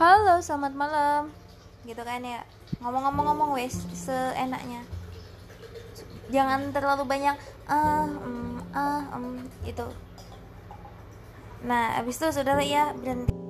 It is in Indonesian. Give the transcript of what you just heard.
halo selamat malam. Gitu kan ya. Ngomong-ngomong-ngomong wes seenaknya. Jangan terlalu banyak ah um, ah um, itu nah abis itu saudara ya berhenti.